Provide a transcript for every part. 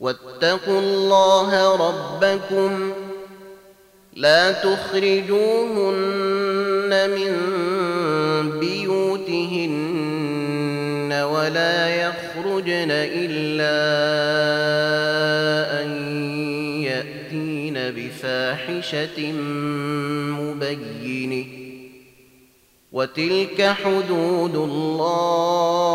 واتقوا الله ربكم لا تخرجوهن من بيوتهن ولا يخرجن إلا أن يأتين بفاحشة مبينة. وتلك حدود الله.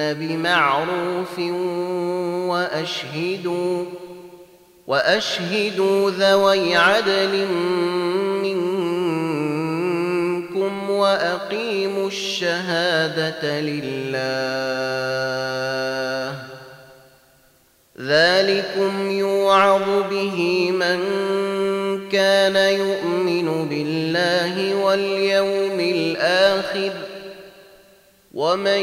بمعروف وأشهدوا وأشهدوا ذوي عدل منكم وأقيموا الشهادة لله. ذلكم يوعظ به من كان يؤمن بالله واليوم الآخر ومن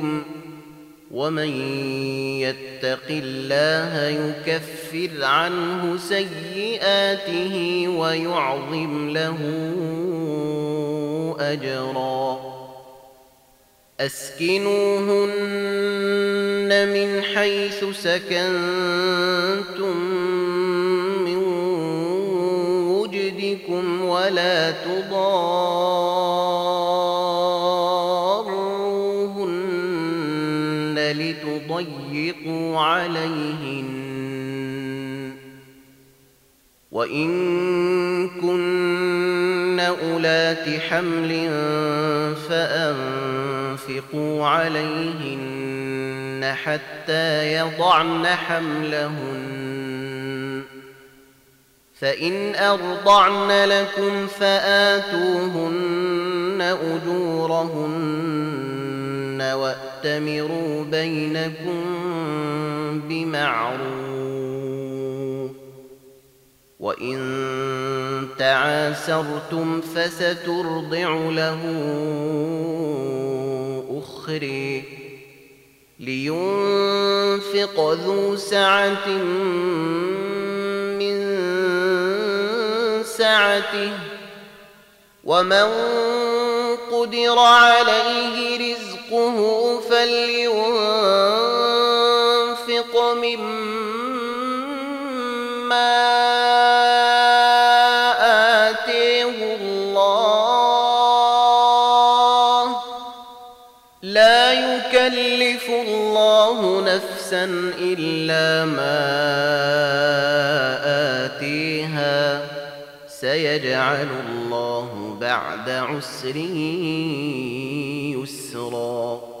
ومن يتق الله يكفر عنه سيئاته ويعظم له أجرا. أسكنوهن من حيث سكنتم من وجدكم ولا تضاروهن لتضيقوا عليهن. وإن كن أولات حمل فأنفقوا عليهن حتى يضعن حملهن. فإن أرضعن لكم فآتوهن أجورهن. واتمروا بينكم بمعروف وان تعاسرتم فسترضع له اخري لينفق ذو سعه من سعته ومن قدر عليه رزقه لا يكلف الله نفسا إلا ما آتيها. سيجعل الله بعد عسر يسرا.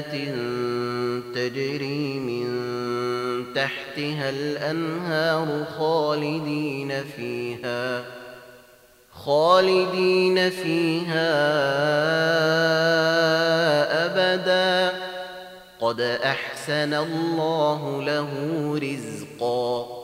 جنات تجري من تحتها الأنهار خالدين فيها خالدين فيها أبدا. قد أحسن الله له رزقا.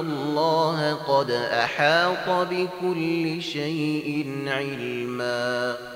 الله قد أحاط بكل شيء علمًا.